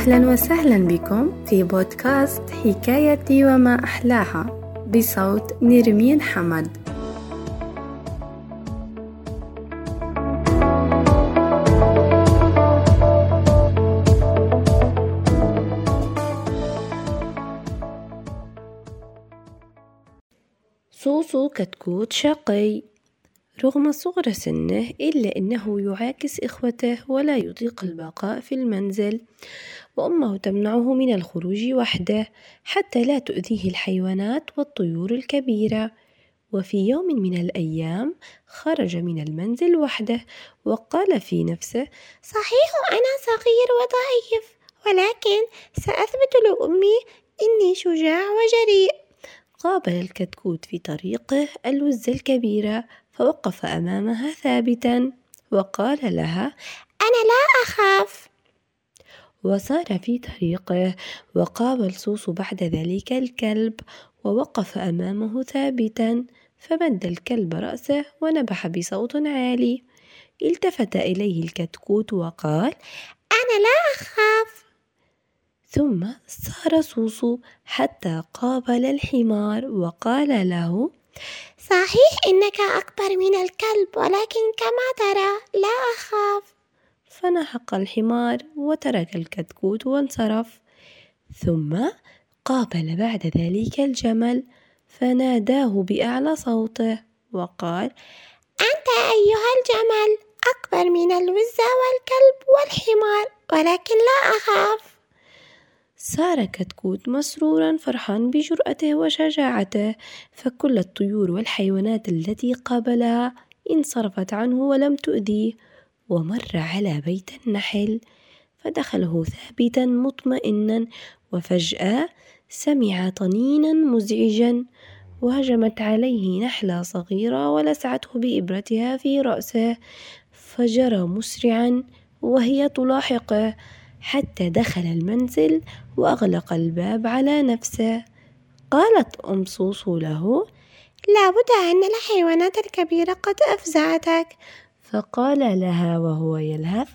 أهلا وسهلا بكم في بودكاست حكايتي وما أحلاها بصوت نرمين حمد. صوصو كتكوت شقي. رغم صغر سنه إلا أنه يعاكس إخوته ولا يطيق البقاء في المنزل وأمه تمنعه من الخروج وحده حتى لا تؤذيه الحيوانات والطيور الكبيرة. وفي يوم من الأيام خرج من المنزل وحده وقال في نفسه صحيح أنا صغير وضعيف ولكن سأثبت لأمي إني شجاع وجريء. قابل الكتكوت في طريقه الوزة الكبيرة فوقف أمامها ثابتا وقال لها أنا لا أخاف. وسار في طريقه وقابل صوص بعد ذلك الكلب ووقف أمامه ثابتا فمد الكلب رأسه ونبح بصوت عالي. التفت إليه الكتكوت وقال أنا لا أخاف. ثم سار صوصو حتى قابل الحمار وقال له صحيح إنك أكبر من الكلب ولكن كما ترى لا أخاف. فنحق الحمار وترك الكتكوت وانصرف. ثم قابل بعد ذلك الجمل فناداه بأعلى صوته وقال أنت أيها الجمل أكبر من الوزة والكلب والحمار ولكن لا أخاف. سار كتكوت مسرورا فرحان بجرأته وشجاعته فكل الطيور والحيوانات التي قابلها انصرفت عنه ولم تؤذيه ومر على بيت النحل فدخله ثابتا مطمئنا وفجأة سمع طنينا مزعجا وهجمت عليه نحلة صغيرة ولسعته بإبرتها في رأسه فجرى مسرعا وهي تلاحقه. حتى دخل المنزل وأغلق الباب على نفسه. قالت أم صوصو له لابد أن الحيوانات الكبيرة قد أفزعتك. فقال لها وهو يلهث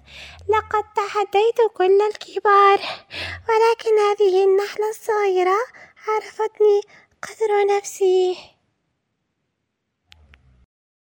لقد تحديت كل الكبار ولكن هذه النحلة الصغيرة عرفتني قدر نفسي.